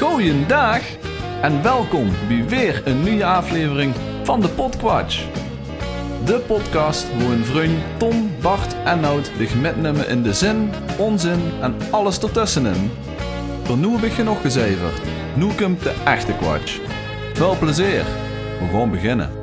Goeiedag en welkom bij weer een nieuwe aflevering van de Podquatch. De podcast waar een vriend Tom, Bart en Nout zich metnemen in de zin, onzin en alles ertussenin. Voor nu heb ik genoeg gezeiverd. Nu komt de echte Quatsch. Veel plezier. We gaan beginnen.